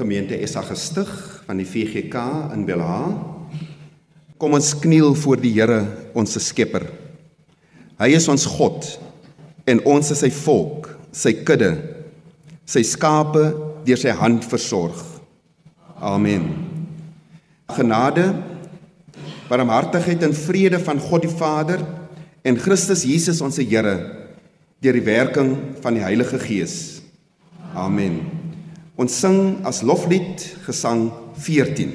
gemeente Essa gestig van die VGK in Belha. Kom ons kniel voor die Here, ons Skepper. Hy is ons God en ons is sy volk, sy kudde, sy skape deur sy hand versorg. Amen. Genade, barmhartigheid en vrede van God die Vader en Christus Jesus ons Here deur die werking van die Heilige Gees. Amen. Ons sing as loflied Gesang 14.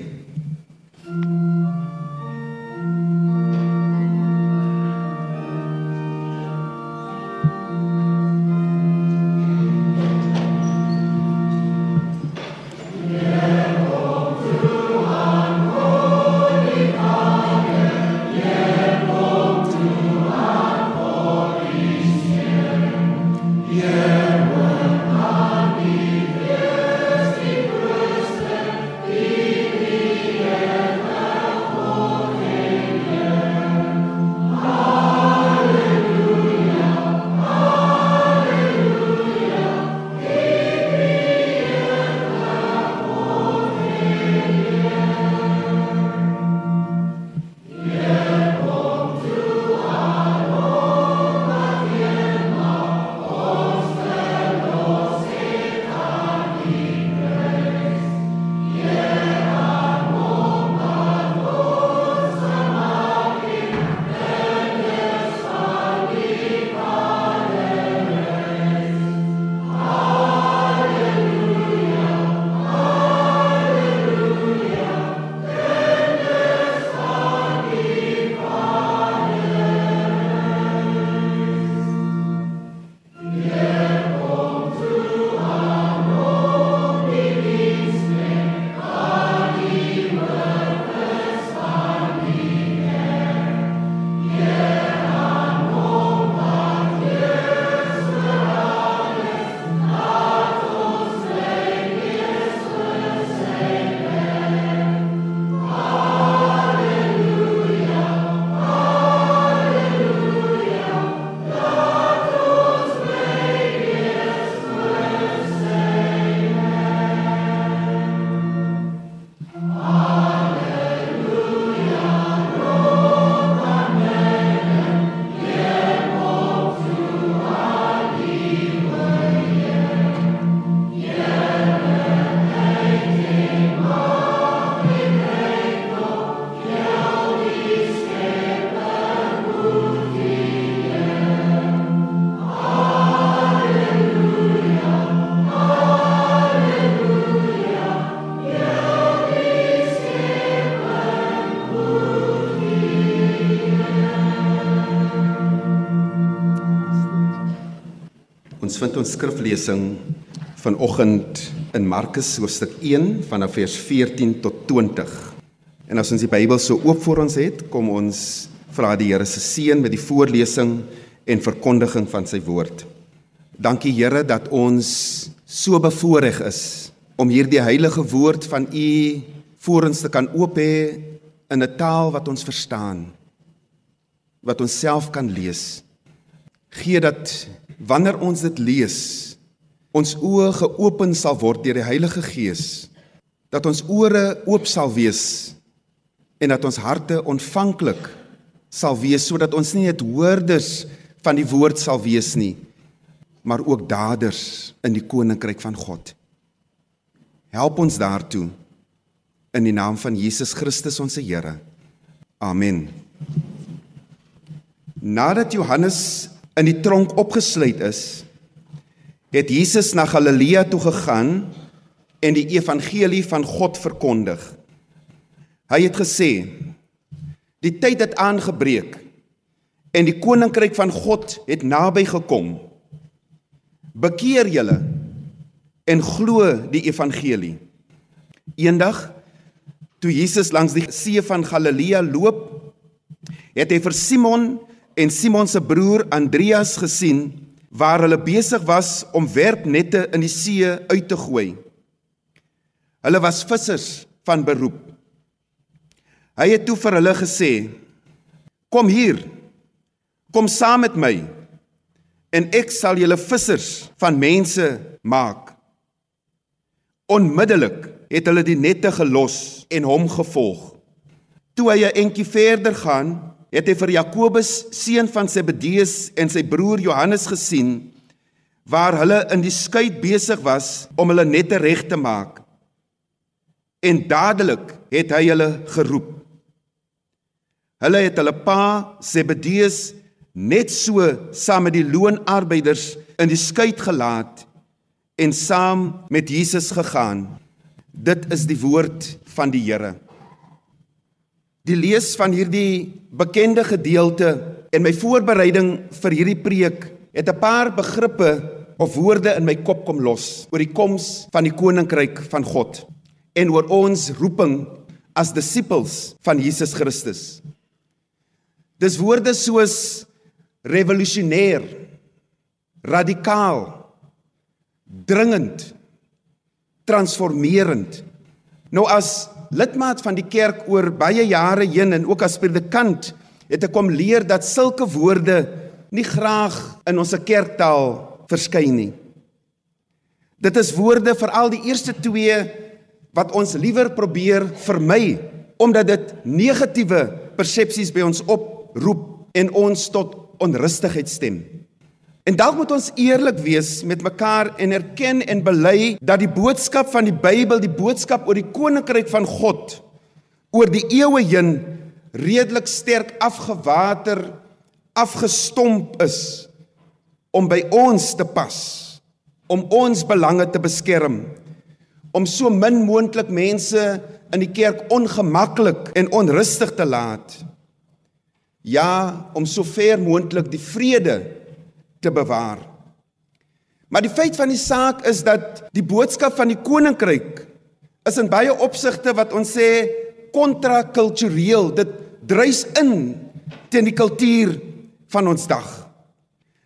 Vind ons skriflesing vanoggend in Markus hoofstuk 1 vanaf vers 14 tot 20. En as ons die Bybel so oop voor ons het, kom ons vra die Here se seën met die voorlesing en verkondiging van sy woord. Dankie Here dat ons so bevoorreg is om hierdie heilige woord van U voor ons te kan oop hê in 'n taal wat ons verstaan, wat ons self kan lees. Gee dat wanneer ons dit lees, ons oë geopen sal word deur die Heilige Gees, dat ons ore oop sal wees en dat ons harte ontvanklik sal wees sodat ons nie net hoorders van die woord sal wees nie, maar ook daders in die koninkryk van God. Help ons daartoe in die naam van Jesus Christus ons Here. Amen. Nadat Johannes in die tronk opgesluit is, het Jesus na Galilea toe gegaan en die evangelie van God verkondig. Hy het gesê: Die tyd het aangebreek en die koninkryk van God het naby gekom. Bekeer julle en glo die evangelie. Eendag toe Jesus langs die see van Galilea loop, het hy vir Simon en Simon se broer Andreas gesien waar hulle besig was om werpnette in die see uit te gooi. Hulle was vissers van beroep. Hy het toe vir hulle gesê: "Kom hier. Kom saam met my en ek sal julle vissers van mense maak." Onmiddellik het hulle die nette gelos en hom gevolg. Toe hy 'n entjie verder gaan, het hy vir Jakobus, seun van Zebedeus en sy broer Johannes gesien waar hulle in die skei besig was om hulle nette reg te maak. En dadelik het hy hulle geroep. Hulle het hulle pa Zebedeus net so saam met die loonarbeiders in die skei gelaat en saam met Jesus gegaan. Dit is die woord van die Here. Die lees van hierdie bekende gedeelte en my voorbereiding vir hierdie preek het 'n paar begrippe of woorde in my kop kom los oor die koms van die koninkryk van God en oor ons roeping as disippels van Jesus Christus. Dis woorde soos revolusionêr, radikaal, dringend, transformerend. Nou as lidmaat van die kerk oor baie jare heen en ook as predikant het ek kom leer dat sulke woorde nie graag in ons kerktaal verskyn nie. Dit is woorde vir al die eerste twee wat ons liewer probeer vermy omdat dit negatiewe persepsies by ons oproep en ons tot onrustigheid stem. En dalk moet ons eerlik wees met mekaar en erken en bely dat die boodskap van die Bybel, die boodskap oor die koninkryk van God oor die eeue heen redelik sterk afgewater, afgestomp is om by ons te pas, om ons belange te beskerm, om so min moontlik mense in die kerk ongemaklik en onrustig te laat. Ja, om so ver moontlik die vrede te bewaar. Maar die feit van die saak is dat die boodskap van die koninkryk is in baie opsigte wat ons sê kontrakultureel. Dit druis in teen die kultuur van ons dag.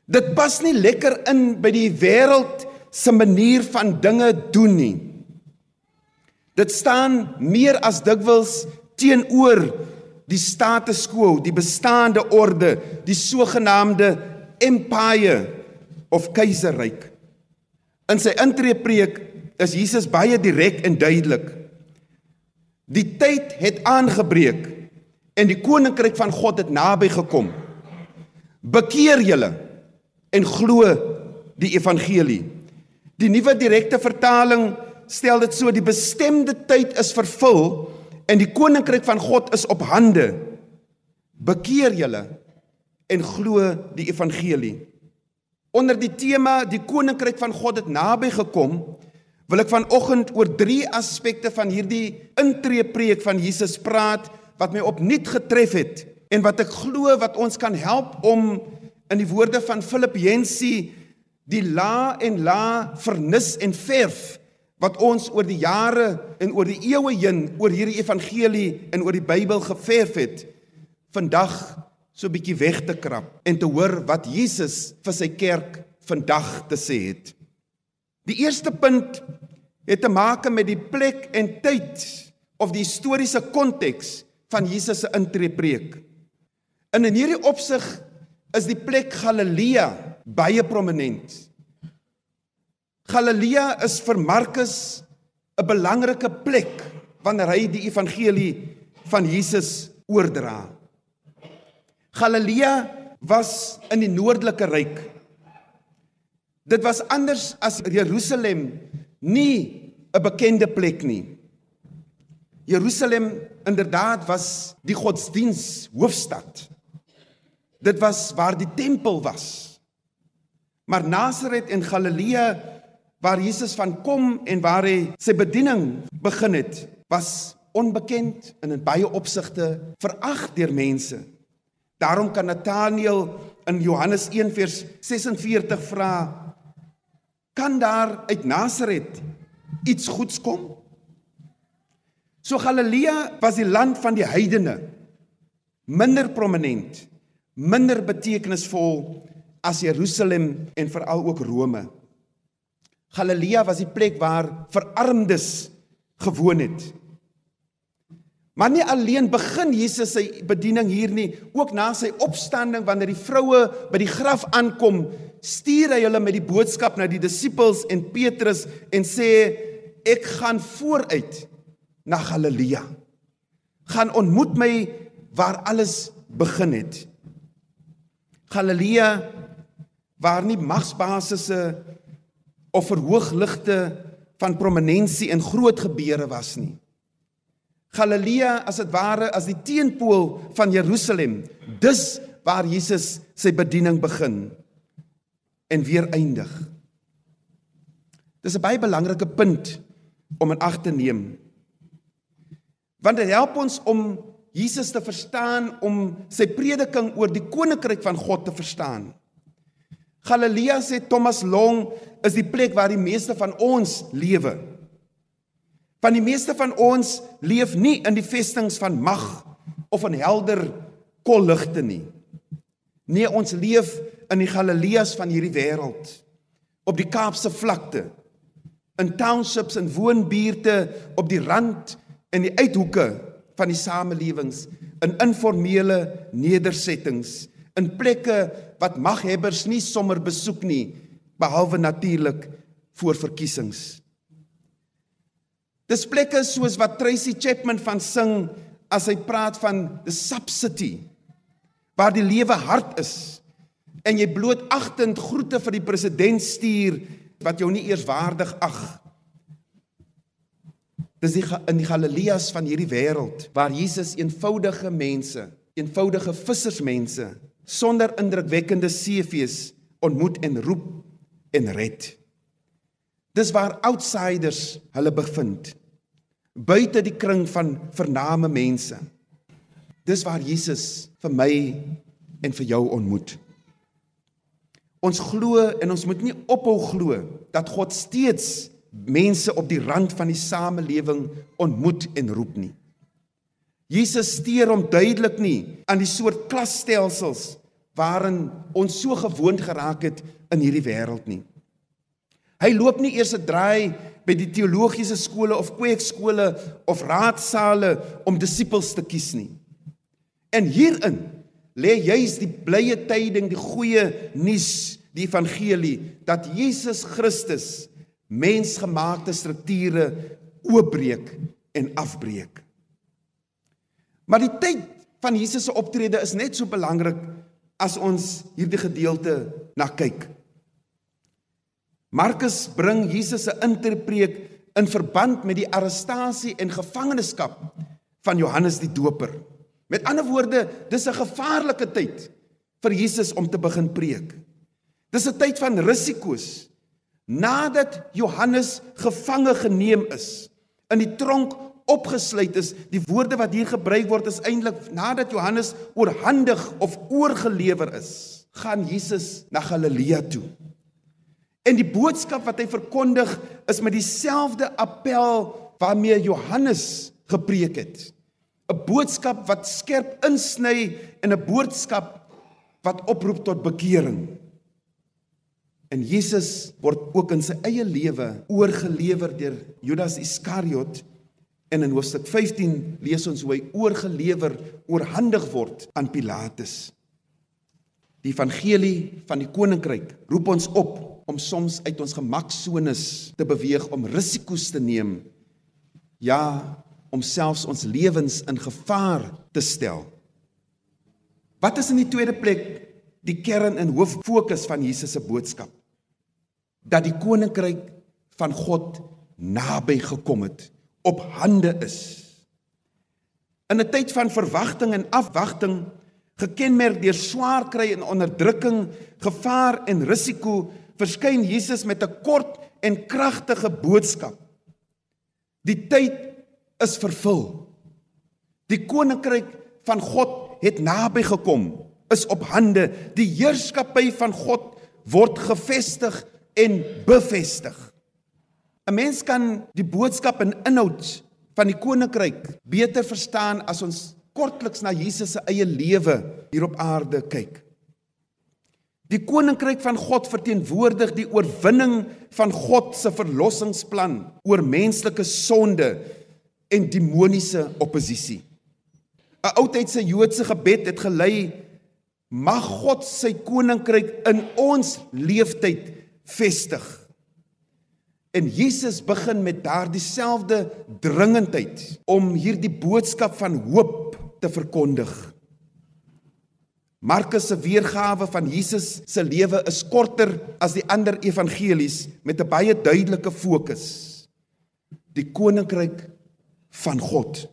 Dit pas nie lekker in by die wêreld se manier van dinge doen nie. Dit staan meer as dikwels teenoor die status quo, die bestaande orde, die sogenaamde empire of keiserryk. In sy intreepreek is Jesus baie direk en duidelik. Die tyd het aangebreek en die koninkryk van God het naby gekom. Bekeer julle en glo die evangelie. Die nuwe direkte vertaling stel dit so die bestemde tyd is vervul en die koninkryk van God is op hande. Bekeer julle en glo die evangelie. Onder die tema die koninkryk van God het naby gekom, wil ek vanoggend oor drie aspekte van hierdie intreepreek van Jesus praat wat my opnuut getref het en wat ek glo wat ons kan help om in die woorde van Philip Yancey die la en la vernis en verf wat ons oor die jare en oor die eeue heen oor hierdie evangelie en oor die Bybel geverf het vandag so 'n bietjie weg te krap en te hoor wat Jesus vir sy kerk vandag te sê het. Die eerste punt het te maak met die plek en tyd of die historiese konteks van Jesus se intreepreek. In in hierdie opsig is die plek Galilea baie prominent. Galilea is vir Markus 'n belangrike plek wanneer hy die evangelie van Jesus oordra. Galilea was in die noordelike ryk. Dit was anders as Jerusalem, nie 'n bekende plek nie. Jerusalem inderdaad was die godsdiens hoofstad. Dit was waar die tempel was. Maar Nasaret en Galilea waar Jesus van kom en waar hy sy bediening begin het, was onbekend en in baie opsigte verag deur mense. Daarom kan Nathanael in Johannes 1 vers 46 vra: Kan daar uit Nasaret iets goeds kom? So Galilea was die land van die heidene, minder prominent, minder betekenisvol as Jerusalem en veral ook Rome. Galilea was die plek waar verarmdes gewoon het. Maar nie alleen begin Jesus sy bediening hier nie, ook na sy opstanding wanneer die vroue by die graf aankom, stuur hy hulle met die boodskap na die disippels en Petrus en sê ek gaan vooruit na Galilea. Gaan ontmoet my waar alles begin het. Galilea waar nie magsbasisse of verhoogligte van prominensie en groot gebeure was nie. Galilea as dit ware as die teenpool van Jerusalem. Dis waar Jesus sy bediening begin en weer eindig. Dis 'n baie belangrike punt om in ag te neem. Want dit help ons om Jesus te verstaan om sy prediking oor die koninkryk van God te verstaan. Galilea sê Thomas Long is die plek waar die meeste van ons lewe. Van die meeste van ons leef nie in die vestings van mag of in helder kolligte nie. Nee, ons leef in die Galileas van hierdie wêreld. Op die Kaapse vlakte, in townships en woonbuurte op die rand en die uithoeke van die samelewings, in informele nedersettings, in plekke wat maghebbers nie sommer besoek nie, behalwe natuurlik voor verkiesings. Dis plekke soos wat Tracy Chapman van sing as hy praat van the subcity waar die lewe hard is en jy bloot agtend groete vir die president stuur wat jou nie eers waardig ag. Dis die in die Galileas van hierdie wêreld waar Jesus eenvoudige mense, eenvoudige vissersmense sonder indrukwekkende CV's ontmoet en roep en red. Dis waar outsiders hulle bevind buite die kring van vername mense. Dis waar Jesus vir my en vir jou ontmoet. Ons glo en ons moet nie ophou glo dat God steeds mense op die rand van die samelewing ontmoet en roep nie. Jesus steur hom duidelik nie aan die soort klasstelsels waarin ons so gewoond geraak het in hierdie wêreld nie. Hy loop nie eers 'n draai by die teologiese skole of kweekskole of raadsale om disippels te kies nie. En hierin lê juis die blye tyding, die goeie nuus, die evangelie dat Jesus Christus mensgemaakte strukture oopbreek en afbreek. Maar die tyd van Jesus se optrede is net so belangrik as ons hierdie gedeelte na kyk. Markus bring Jesus se interpreek in verband met die arrestasie en gevangenskap van Johannes die Doper. Met ander woorde, dis 'n gevaarlike tyd vir Jesus om te begin preek. Dis 'n tyd van risiko's. Nadat Johannes gevange geneem is, in die tronk opgesluit is, die woorde wat hier gebruik word is eintlik nadat Johannes oorhandig of oorgelewer is, gaan Jesus na Galilea toe. En die boodskap wat hy verkondig is met dieselfde appel waarmee Johannes gepreek het. 'n Boodskap wat skerp insny en 'n boodskap wat oproep tot bekering. En Jesus word ook in sy eie lewe oorgelewer deur Judas Iskariot en in hoofstuk 15 lees ons hoe hy oorgelewer oorhandig word aan Pilatus. Die evangelie van die koninkryk roep ons op om soms uit ons gemaksones te beweeg om risiko's te neem. Ja, om selfs ons lewens in gevaar te stel. Wat is in die tweede plek die kern en hooffokus van Jesus se boodskap? Dat die koninkryk van God naby gekom het, op hande is. In 'n tyd van verwagting en afwagting, gekenmerk deur swaar kry en onderdrukking, gevaar en risiko, verskyn Jesus met 'n kort en kragtige boodskap. Die tyd is vervul. Die koninkryk van God het naby gekom, is op hande. Die heerskappy van God word gevestig en bevestig. 'n Mens kan die boodskap en inhoud van die koninkryk beter verstaan as ons kortliks na Jesus se eie lewe hier op aarde kyk. Die koninkryk van God verteenwoordig die oorwinning van God se verlossingsplan oor menslike sonde en demoniese oppositie. 'n Oudheidse Joodse gebed het gelei: Mag God sy koninkryk in ons leeftyd vestig. En Jesus begin met daardie selfde dringendheid om hierdie boodskap van hoop te verkondig. Markus se weergawe van Jesus se lewe is korter as die ander evangelies met 'n baie duidelike fokus. Die koninkryk van God.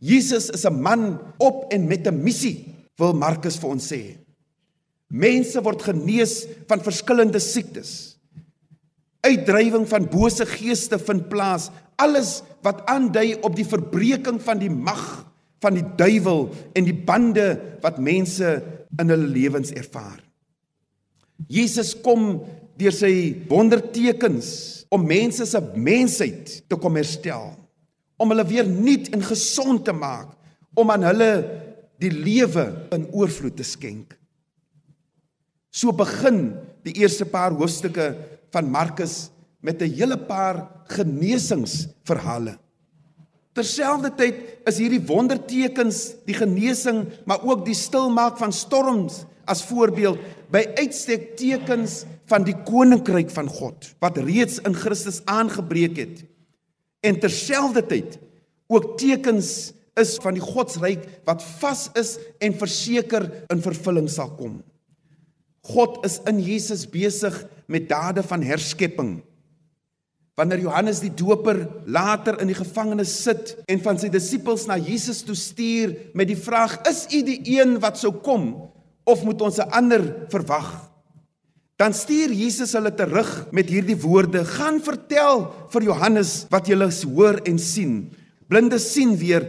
Jesus is 'n man op en met 'n missie, wil Markus vir ons sê. Mense word genees van verskillende siektes. Uitdrywing van bose geeste vind plaas. Alles wat aandui op die verbreeking van die mag van die duiwel en die bande wat mense in hulle lewens ervaar. Jesus kom deur sy wondertekens om mense se mensheid te kom herstel, om hulle weer nuut en gesond te maak, om aan hulle die lewe in oorvloed te skenk. So begin die eerste paar hoofstukke van Markus met 'n hele paar genesingsverhale. Terselfdertyd is hierdie wondertekens, die genesing, maar ook die stilmaak van storms as voorbeeld by uitstek tekens van die koninkryk van God wat reeds in Christus aangebreek het. En terselfdertyd ook tekens is van die Godsryk wat vas is en verseker in vervulling sal kom. God is in Jesus besig met dade van herskepping. Wanneer Johannes die Doper later in die gevangenis sit en van sy disippels na Jesus toe stuur met die vraag: "Is u die een wat sou kom of moet ons 'n ander verwag?" Dan stuur Jesus hulle terug met hierdie woorde: "Gaan vertel vir Johannes wat julle hoor en sien. Blindes sien weer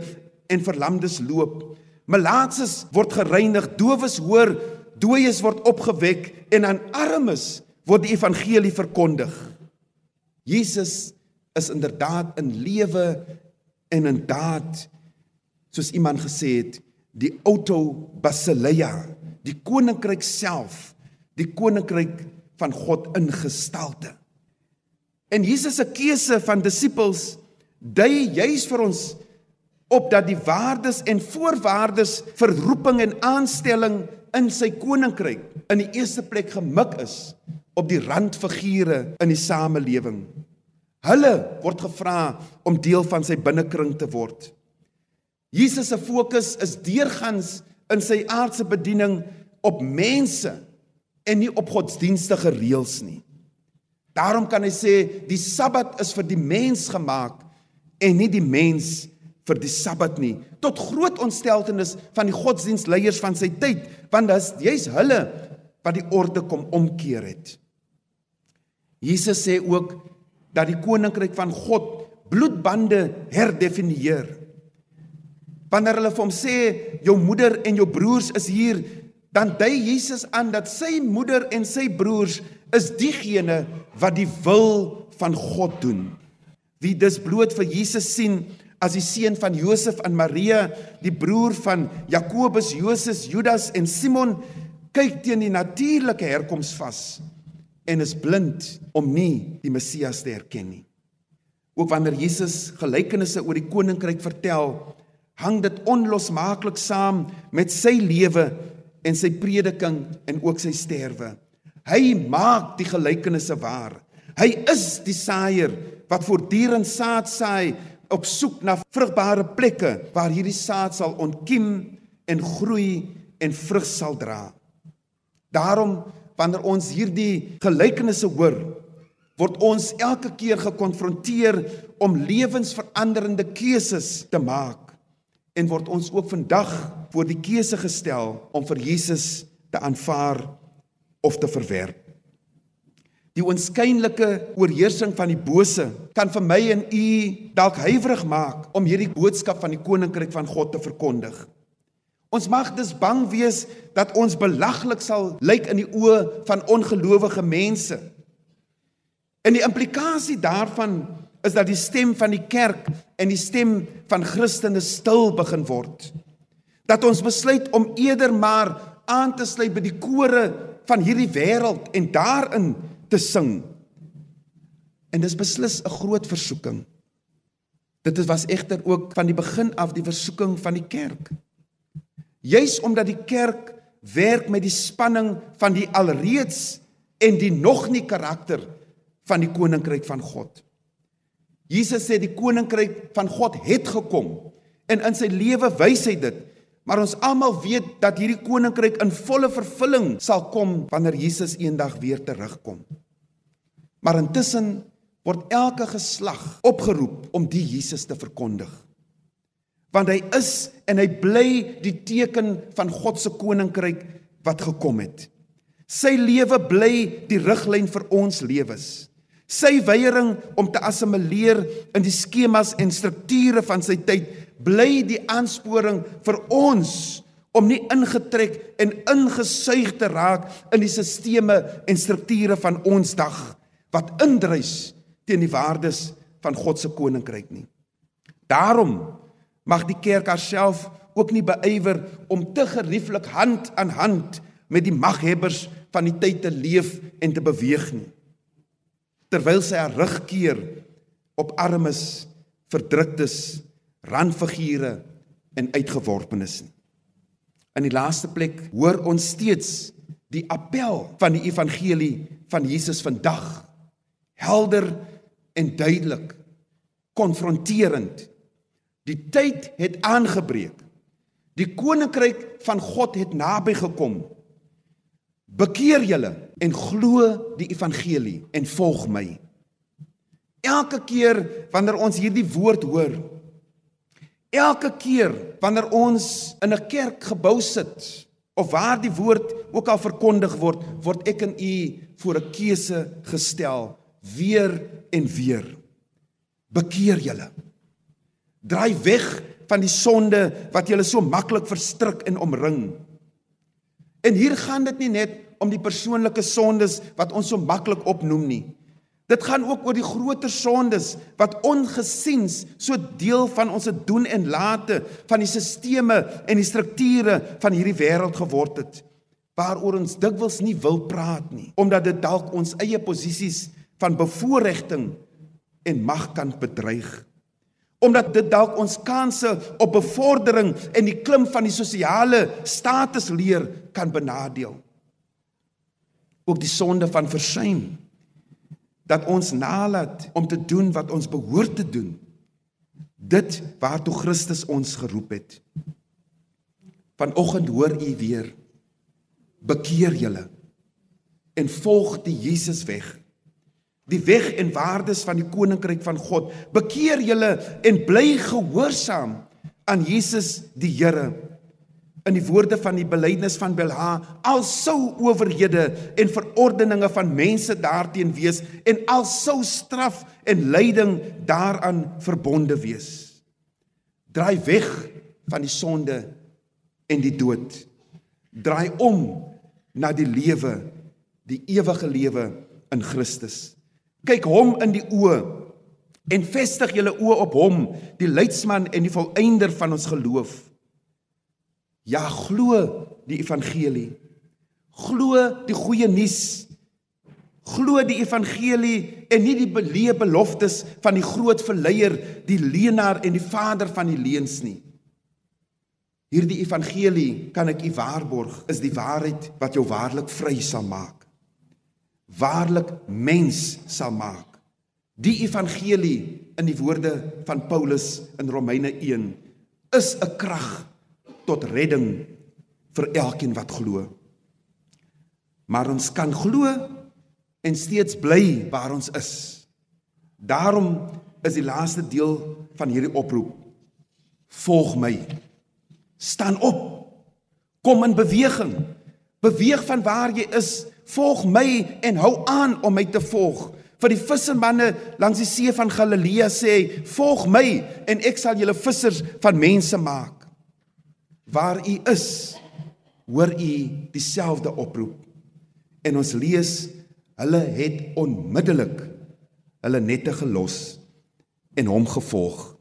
en verlamdes loop. Melaatses word gereinig, dowes hoor, dooies word opgewek en aan armes word die evangelie verkondig. Jesus is inderdaad in lewe en in daad soos iemand gesê het die auto basileia die koninkryk self die koninkryk van God in gestalte. En Jesus se keuse van disippels dui juis vir ons op dat die waardes en voorwaardes vir roeping en aanstelling in sy koninkryk in die eerste plek gemik is op die randfigure in die samelewing. Hulle word gevra om deel van sy binnekring te word. Jesus se fokus is deurgangs in sy aardse bediening op mense en nie op godsdienstige reëls nie. Daarom kan hy sê die Sabbat is vir die mens gemaak en nie die mens vir die Sabbat nie tot groot ontsteltenis van die godsdienstleiers van sy tyd want dit is juis hulle wat die orde kom omkeer het. Jesus sê ook dat die koninkryk van God bloedbande herdefinieer. Wanneer hulle vir hom sê jou moeder en jou broers is hier, dan dui Jesus aan dat sy moeder en sy broers is diegene wat die wil van God doen. Wie dus bloot vir Jesus sien as die seun van Josef en Maria, die broer van Jakobus, Joses, Judas en Simon, kyk teen die natuurlike herkoms vas en is blind om nie die Messias te herken nie. Ook wanneer Jesus gelykenisse oor die koninkryk vertel, hang dit onlosmaaklik saam met sy lewe en sy prediking en ook sy sterwe. Hy maak die gelykenisse waar. Hy is die saaier wat voortdurend saad saai op soek na vrugbare plekke waar hierdie saad sal ontkiem en groei en vrug sal dra. Daarom wanneer ons hierdie gelykenisse hoor, word ons elke keer gekonfronteer om lewensveranderende keuses te maak en word ons ook vandag voor die keuse gestel om vir Jesus te aanvaar of te verwerp. Die onskynlike oorheersing van die bose kan vir my en u dalk huiwerig maak om hierdie boodskap van die koninkryk van God te verkondig. Ons mag dus bang wees dat ons belaglik sal lyk in die oë van ongelowige mense. En die implikasie daarvan is dat die stem van die kerk en die stem van Christene stil begin word. Dat ons besluit om eerder maar aan te sluit by die kore van hierdie wêreld en daarin te sing. En dis beslis 'n groot versoeking. Dit was egter ook van die begin af die versoeking van die kerk. Juis omdat die kerk werk met die spanning van die alreeds en die nog nie karakter van die koninkryk van God. Jesus sê die koninkryk van God het gekom en in sy lewe wys hy dit. Maar ons almal weet dat hierdie koninkryk in volle vervulling sal kom wanneer Jesus eendag weer terugkom. Maar intussen word elke geslag opgeroep om die Jesus te verkondig. Want hy is en hy bly die teken van God se koninkryk wat gekom het. Sy lewe bly die riglyn vir ons lewens. Sy weiering om te assimileer in die skemas en strukture van sy tyd bly die aansporing vir ons om nie ingetrek en ingesuig te raak in die sisteme en strukture van ons dag wat indruis teen die waardes van God se koninkryk nie. Daarom mag die kerk haarself ook nie beywer om te gerieflik hand aan hand met die maghebbers van die tyd te leef en te beweeg nie terwyl sy haar rug keer op armes, verdruktes, randfigure en uitgeworpenes. In die laaste plek hoor ons steeds die appel van die evangelie van Jesus vandag helder en duidelik konfronterend die tyd het aangebreek die koninkryk van God het naby gekom Bekeer julle en glo die evangelie en volg my. Elke keer wanneer ons hierdie woord hoor, elke keer wanneer ons in 'n kerkgebou sit of waar die woord ook al verkondig word, word ek en u voor 'n keuse gestel weer en weer. Bekeer julle. Draai weg van die sonde wat julle so maklik verstrik en omring. En hier gaan dit nie net om die persoonlike sondes wat ons so maklik opnoem nie. Dit gaan ook oor die groter sondes wat ongesiens so deel van ons doen en late van die sisteme en die strukture van hierdie wêreld geword het waaroor ons dikwels nie wil praat nie omdat dit dalk ons eie posisies van bevoordiging en mag kan bedreig omdat dit dalk ons kansse op bevordering en die klim van die sosiale status leer kan benadeel. Ook die sonde van versuim dat ons nalat om te doen wat ons behoort te doen. Dit waartoe Christus ons geroep het. Vanoggend hoor u weer bekeer julle en volg die Jesus weg die weg en waardes van die koninkryk van God. Bekeer julle en bly gehoorsaam aan Jesus die Here. In die woorde van die belydenis van Belha al sou owerhede en verordeninge van mense daarteen wees en al sou straf en lyding daaraan verbonde wees. Draai weg van die sonde en die dood. Draai om na die lewe die ewige lewe in Christus kyk hom in die oë en vestig julle oë op hom die leidsman en die volëinder van ons geloof Ja, glo die evangelie. Glo die goeie nuus. Glo die evangelie en nie die beleë beloftes van die groot verleier, die leenaar en die vader van die leuns nie. Hierdie evangelie, kan ek u waarborg, is die waarheid wat jou waarlik vry sal maak. Waarlik mens sal maak. Die evangelie in die woorde van Paulus in Romeine 1 is 'n krag tot redding vir elkeen wat glo. Maar ons kan glo en steeds bly waar ons is. Daarom is die laaste deel van hierdie oproep: Volg my. Staan op. Kom in beweging. Beweeg van waar jy is. Volg my en hou aan om my te volg. Vir die vissermanne langs die see van Galilea sê: "Volg my en ek sal julle vissers van mense maak." Waar u is, hoor u dieselfde oproep. En ons lees, hulle het onmiddellik hulle nette gelos en hom gevolg.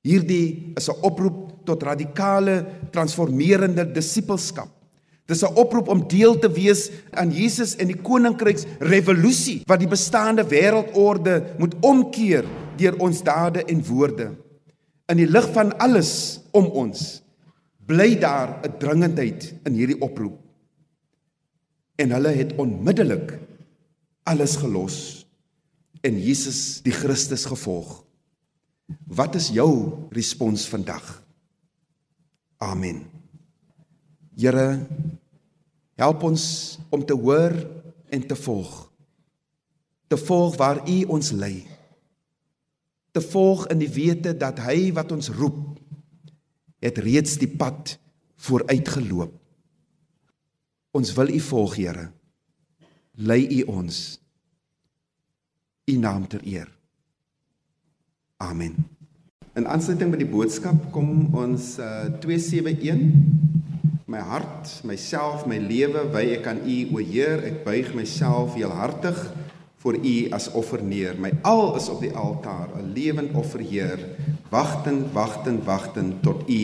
Hierdie is 'n oproep tot radikale, transformerende disippelskap. Dis 'n oproep om deel te wees aan Jesus en die koninkryks revolusie wat die bestaande wêreldorde moet omkeer deur ons dade en woorde. In die lig van alles om ons bly daar 'n dringendheid in hierdie oproep. En hulle het onmiddellik alles gelos en Jesus die Christus gevolg. Wat is jou respons vandag? Amen. Here, help ons om te hoor en te volg. Te volg waar U ons lei. Te volg in die wete dat hy wat ons roep het reeds die pad vooruit geloop. Ons wil U volg, Here. Lei U ons. U naam ter eer. Amen. In aansluiting by die boodskap kom ons uh, 271 my hart, myself, my lewe wy ek aan U, o Heer, ek buig myself heelhartig voor U as offer neer. My al is op die altaar, 'n lewend offer, Heer, wagtend, wagtend, wagtend tot U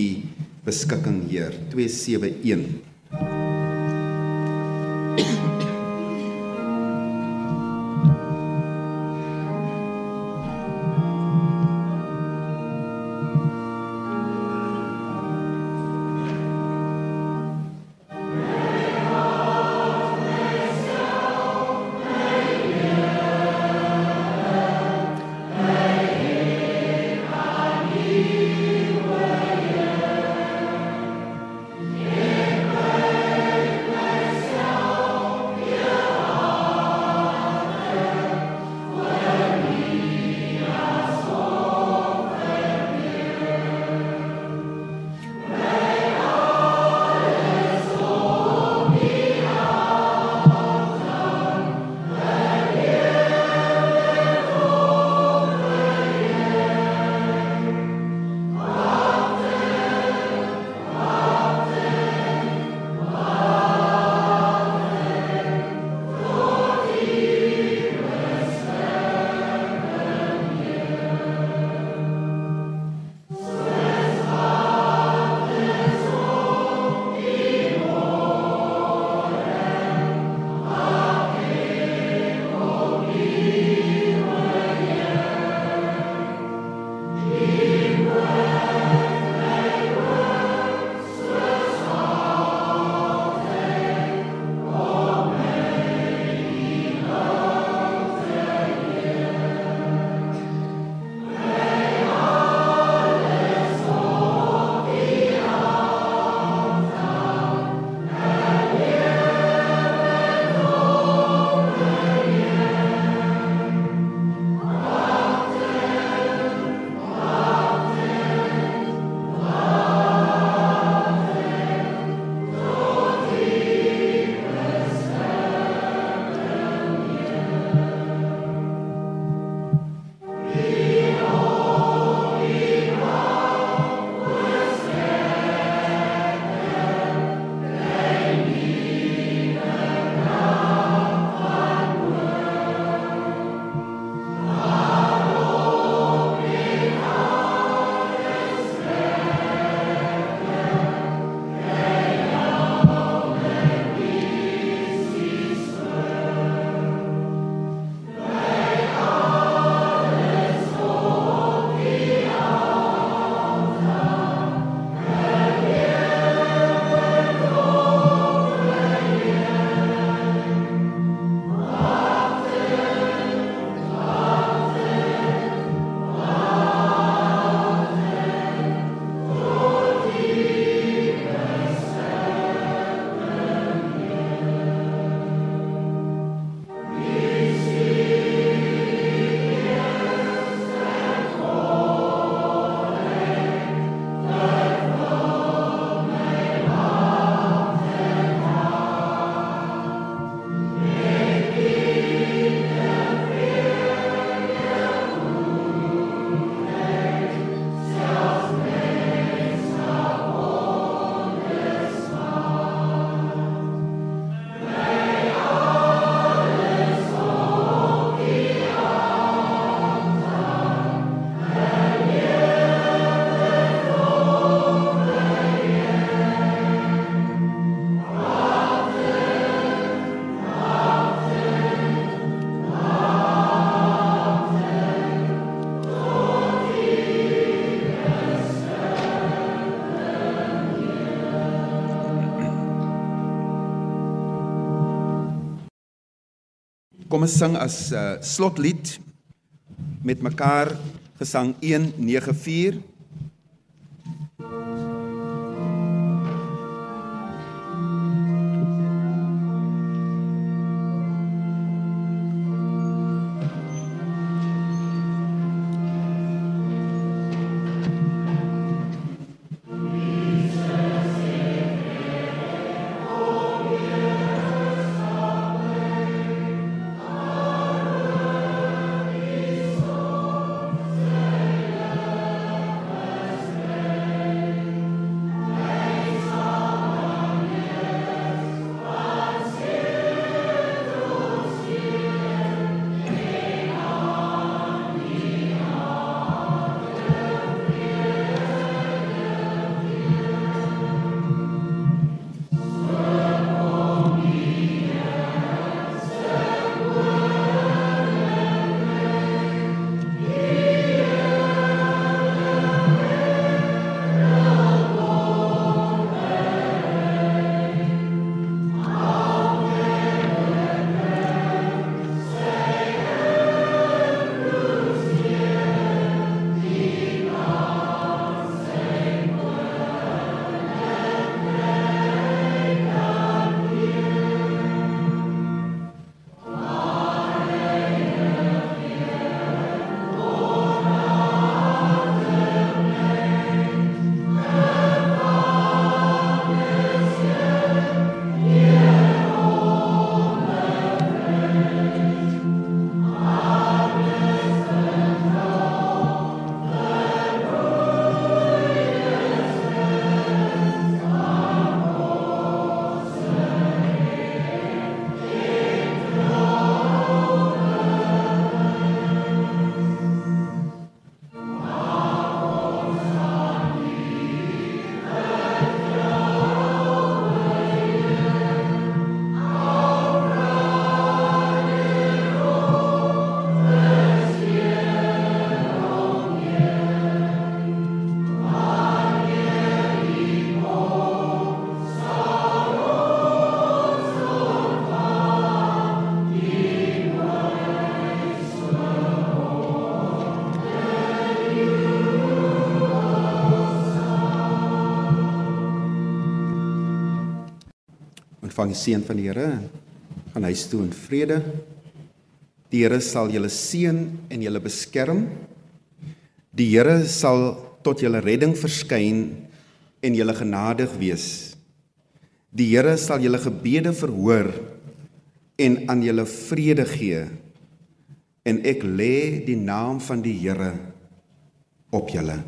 beskikking, Heer. 271 Kom ons sing as uh, slotlied met mekaar gesang 194 ontvang die seën van die Here gaan huis toe in vrede. Die Here sal julle seën en julle beskerm. Die Here sal tot julle redding verskyn en julle genadig wees. Die Here sal julle gebede verhoor en aan julle vrede gee. En ek lê die naam van die Here op julle.